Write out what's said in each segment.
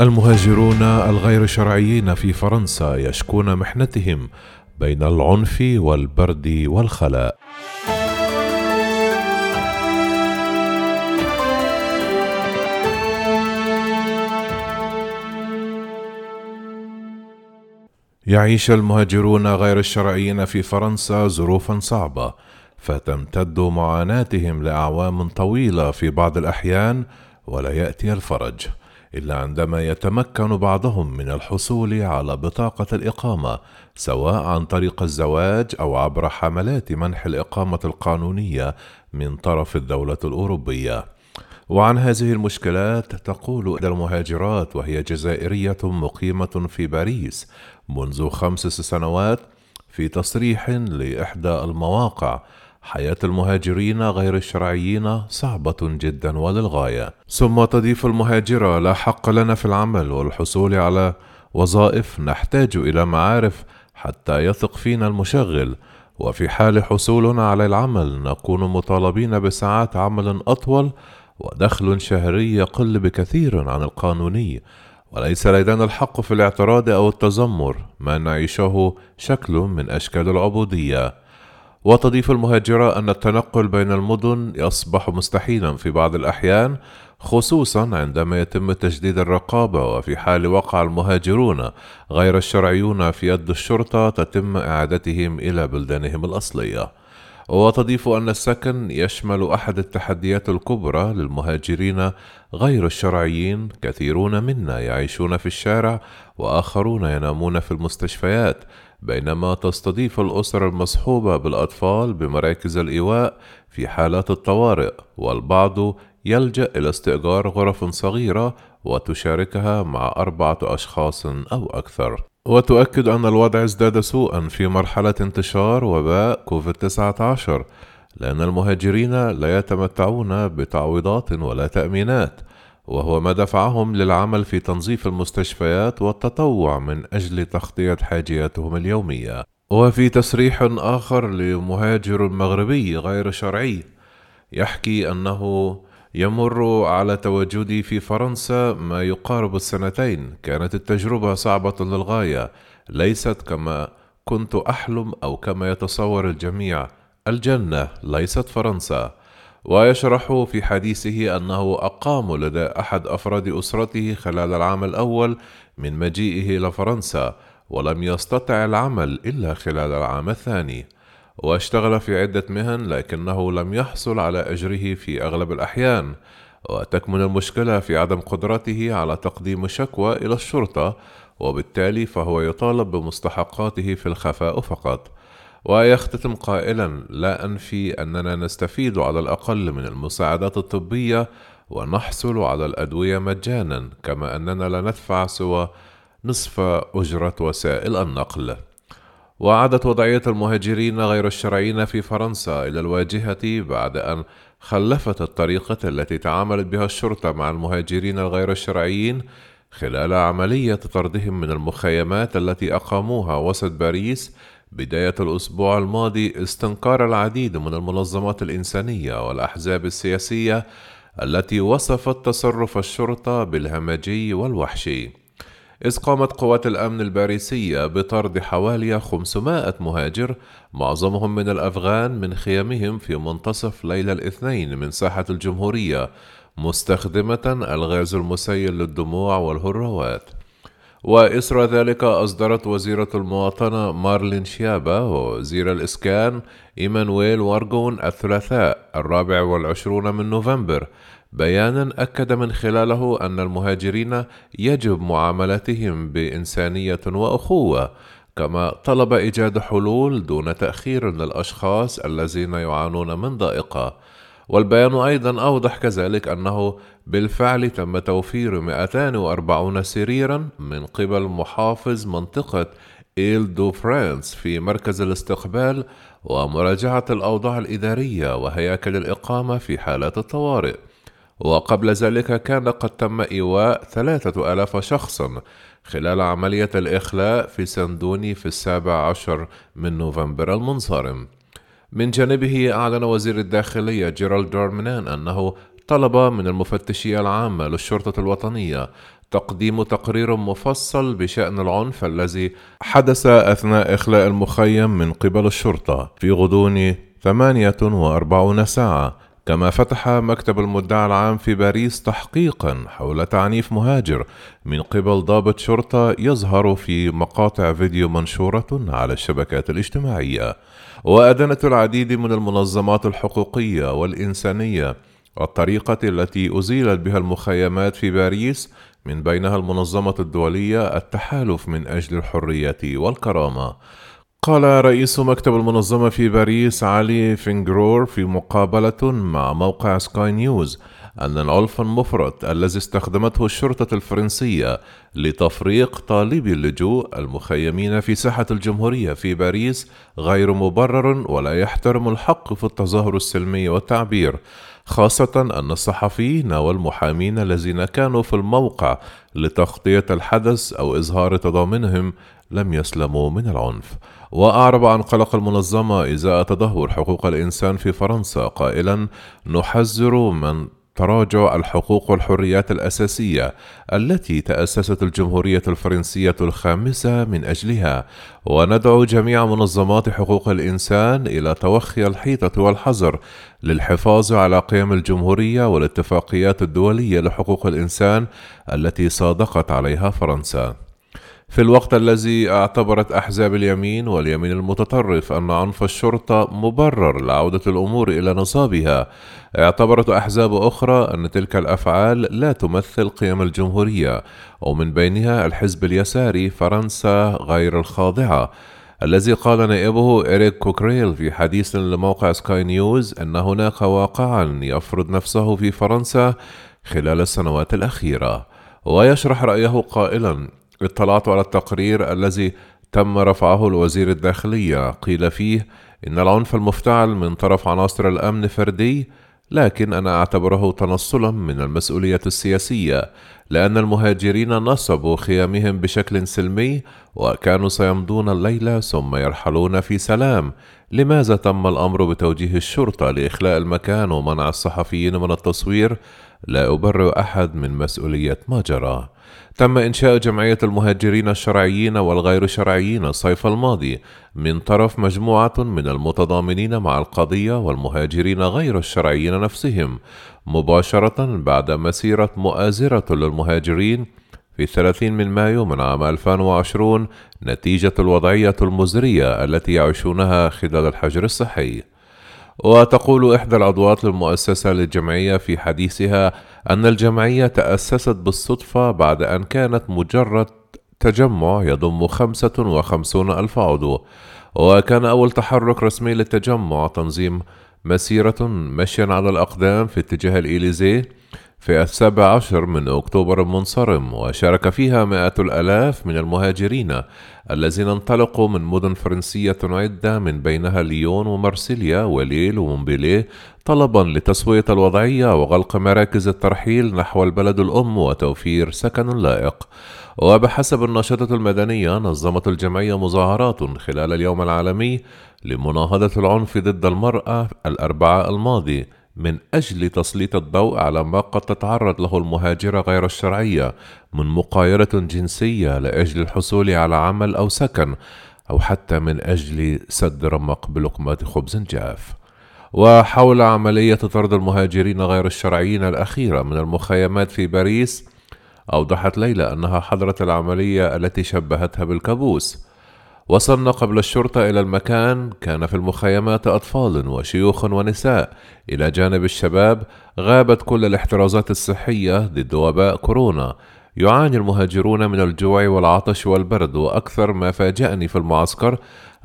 المهاجرون الغير شرعيين في فرنسا يشكون محنتهم بين العنف والبرد والخلاء. يعيش المهاجرون غير الشرعيين في فرنسا ظروفا صعبة فتمتد معاناتهم لأعوام طويلة في بعض الأحيان ولا يأتي الفرج. إلا عندما يتمكن بعضهم من الحصول على بطاقة الإقامة سواء عن طريق الزواج أو عبر حملات منح الإقامة القانونية من طرف الدولة الأوروبية. وعن هذه المشكلات تقول إحدى المهاجرات وهي جزائرية مقيمة في باريس منذ خمس سنوات في تصريح لإحدى المواقع حياة المهاجرين غير الشرعيين صعبة جدا وللغاية. ثم تضيف المهاجرة لا حق لنا في العمل والحصول على وظائف نحتاج إلى معارف حتى يثق فينا المشغل. وفي حال حصولنا على العمل نكون مطالبين بساعات عمل أطول ودخل شهري يقل بكثير عن القانوني. وليس لدينا الحق في الاعتراض أو التذمر ما نعيشه شكل من أشكال العبودية. وتضيف المهاجرة أن التنقل بين المدن يصبح مستحيلا في بعض الأحيان خصوصا عندما يتم تجديد الرقابة وفي حال وقع المهاجرون غير الشرعيون في يد الشرطة تتم إعادتهم إلى بلدانهم الأصلية. وتضيف أن السكن يشمل أحد التحديات الكبرى للمهاجرين غير الشرعيين كثيرون منا يعيشون في الشارع وآخرون ينامون في المستشفيات بينما تستضيف الأسر المصحوبة بالأطفال بمراكز الإيواء في حالات الطوارئ والبعض يلجأ إلى استئجار غرف صغيرة وتشاركها مع أربعة أشخاص أو أكثر. وتؤكد أن الوضع ازداد سوءا في مرحلة انتشار وباء كوفيد 19 لأن المهاجرين لا يتمتعون بتعويضات ولا تأمينات وهو ما دفعهم للعمل في تنظيف المستشفيات والتطوع من أجل تغطية حاجياتهم اليومية. وفي تصريح آخر لمهاجر مغربي غير شرعي يحكي أنه يمر على تواجدي في فرنسا ما يقارب السنتين. كانت التجربة صعبة للغاية. ليست كما كنت أحلم أو كما يتصور الجميع. الجنة ليست فرنسا. ويشرح في حديثه أنه أقام لدى أحد أفراد أسرته خلال العام الأول من مجيئه إلى فرنسا ولم يستطع العمل إلا خلال العام الثاني. واشتغل في عدة مهن لكنه لم يحصل على أجره في أغلب الأحيان وتكمن المشكلة في عدم قدرته على تقديم شكوى إلى الشرطة وبالتالي فهو يطالب بمستحقاته في الخفاء فقط. ويختتم قائلا لا أنفي أننا نستفيد على الأقل من المساعدات الطبية ونحصل على الأدوية مجانا كما أننا لا ندفع سوى نصف أجرة وسائل النقل. وعادت وضعية المهاجرين غير الشرعيين في فرنسا إلى الواجهة بعد أن خلفت الطريقة التي تعاملت بها الشرطة مع المهاجرين الغير الشرعيين خلال عملية طردهم من المخيمات التي أقاموها وسط باريس بداية الأسبوع الماضي استنكار العديد من المنظمات الإنسانية والأحزاب السياسية التي وصفت تصرف الشرطة بالهمجي والوحشي. إذ قامت قوات الأمن الباريسية بطرد حوالي 500 مهاجر معظمهم من الأفغان من خيامهم في منتصف ليلة الاثنين من ساحة الجمهورية مستخدمة الغاز المسيل للدموع والهروات. وإثر ذلك أصدرت وزيرة المواطنة مارلين شيابا ووزير الإسكان إيمانويل وارغون الثلاثاء الرابع والعشرون من نوفمبر بيانا أكد من خلاله أن المهاجرين يجب معاملتهم بإنسانية وأخوة كما طلب إيجاد حلول دون تأخير للأشخاص الذين يعانون من ضائقة. والبيان أيضا أوضح كذلك أنه بالفعل تم توفير 240 سريرا من قبل محافظ منطقة إيل دو فرانس في مركز الاستقبال ومراجعة الأوضاع الإدارية وهياكل الإقامة في حالات الطوارئ. وقبل ذلك كان قد تم إيواء ثلاثة آلاف شخص خلال عملية الإخلاء في سان دوني في السابع عشر من نوفمبر المنصرم. من جانبه أعلن وزير الداخلية جيرالد دارمنان أنه طلب من المفتشية العامة للشرطة الوطنية تقديم تقرير مفصل بشأن العنف الذي حدث أثناء إخلاء المخيم من قبل الشرطة في غضون 48 ساعة. كما فتح مكتب المدعي العام في باريس تحقيقا حول تعنيف مهاجر. من قبل ضابط شرطة يظهر في مقاطع فيديو منشورة على الشبكات الاجتماعية. وأدانت العديد من المنظمات الحقوقية والإنسانية الطريقة التي أزيلت بها المخيمات في باريس من بينها المنظمة الدولية التحالف من أجل الحرية والكرامة. قال رئيس مكتب المنظمة في باريس علي فينجرور في مقابلة مع موقع سكاي نيوز أن العنف المفرط الذي استخدمته الشرطة الفرنسية لتفريق طالبي اللجوء المخيمين في ساحة الجمهورية في باريس غير مبرر ولا يحترم الحق في التظاهر السلمي والتعبير خاصة أن الصحفيين والمحامين الذين كانوا في الموقع لتغطية الحدث أو إظهار تضامنهم لم يسلموا من العنف. وأعرب عن قلق المنظمة إزاء تدهور حقوق الإنسان في فرنسا قائلا نحذر من تراجع الحقوق والحريات الأساسية التي تأسست الجمهورية الفرنسية الخامسة من أجلها، وندعو جميع منظمات حقوق الإنسان إلى توخي الحيطة والحذر للحفاظ على قيم الجمهورية والاتفاقيات الدولية لحقوق الإنسان التي صادقت عليها فرنسا. في الوقت الذي اعتبرت أحزاب اليمين واليمين المتطرف أن عنف الشرطة مبرر لعودة الأمور إلى نصابها، اعتبرت أحزاب أخرى أن تلك الأفعال لا تمثل قيم الجمهورية، ومن بينها الحزب اليساري فرنسا غير الخاضعة، الذي قال نائبه إريك كوكريل في حديث لموقع سكاي نيوز أن هناك واقعا يفرض نفسه في فرنسا خلال السنوات الأخيرة، ويشرح رأيه قائلا: اطلعت على التقرير الذي تم رفعه لوزير الداخلية. قيل فيه إن العنف المفتعل من طرف عناصر الأمن فردي لكن أنا أعتبره تنصلا من المسؤولية السياسية لأن المهاجرين نصبوا خيامهم بشكل سلمي وكانوا سيمضون الليلة ثم يرحلون في سلام. لماذا تم الأمر بتوجيه الشرطة لإخلاء المكان ومنع الصحفيين من التصوير؟ لا أبرئ أحد من مسؤولية ما جرى تم إنشاء جمعية المهاجرين الشرعيين والغير شرعيين الصيف الماضي من طرف مجموعة من المتضامنين مع القضية والمهاجرين غير الشرعيين نفسهم مباشرة بعد مسيرة مؤازرة للمهاجرين في 30 من مايو من عام 2020 نتيجة الوضعية المزرية التي يعيشونها خلال الحجر الصحي. وتقول إحدى العضوات للمؤسسة للجمعية في حديثها أن الجمعية تأسست بالصدفة بعد أن كانت مجرد تجمع يضم خمسة وخمسون ألف عضو وكان أول تحرك رسمي للتجمع تنظيم مسيرة مشيا على الأقدام في اتجاه الإليزيه في السابع عشر من أكتوبر المنصرم وشارك فيها مئات الآلاف من المهاجرين الذين انطلقوا من مدن فرنسية عدة من بينها ليون ومارسيليا وليل ومونبيليه طلبا لتسوية الوضعية وغلق مراكز الترحيل نحو البلد الأم وتوفير سكن لائق. وبحسب الناشطة المدنية نظمت الجمعية مظاهرات خلال اليوم العالمي لمناهضة العنف ضد المرأة الأربعاء الماضي من أجل تسليط الضوء على ما قد تتعرض له المهاجرة غير الشرعية من مقايرة جنسية لأجل الحصول على عمل أو سكن أو حتى من أجل سد رمق بلقمة خبز جاف. وحول عملية طرد المهاجرين غير الشرعيين الأخيرة من المخيمات في باريس أوضحت ليلى أنها حضرت العملية التي شبهتها بالكابوس. وصلنا قبل الشرطة إلى المكان كان في المخيمات أطفال وشيوخ ونساء. إلى جانب الشباب غابت كل الاحترازات الصحية ضد وباء كورونا. يعاني المهاجرون من الجوع والعطش والبرد وأكثر ما فاجأني في المعسكر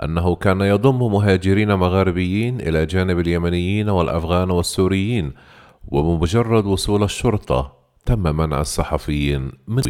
أنه كان يضم مهاجرين مغاربيين إلى جانب اليمنيين والأفغان والسوريين وبمجرد وصول الشرطة تم منع الصحفيين من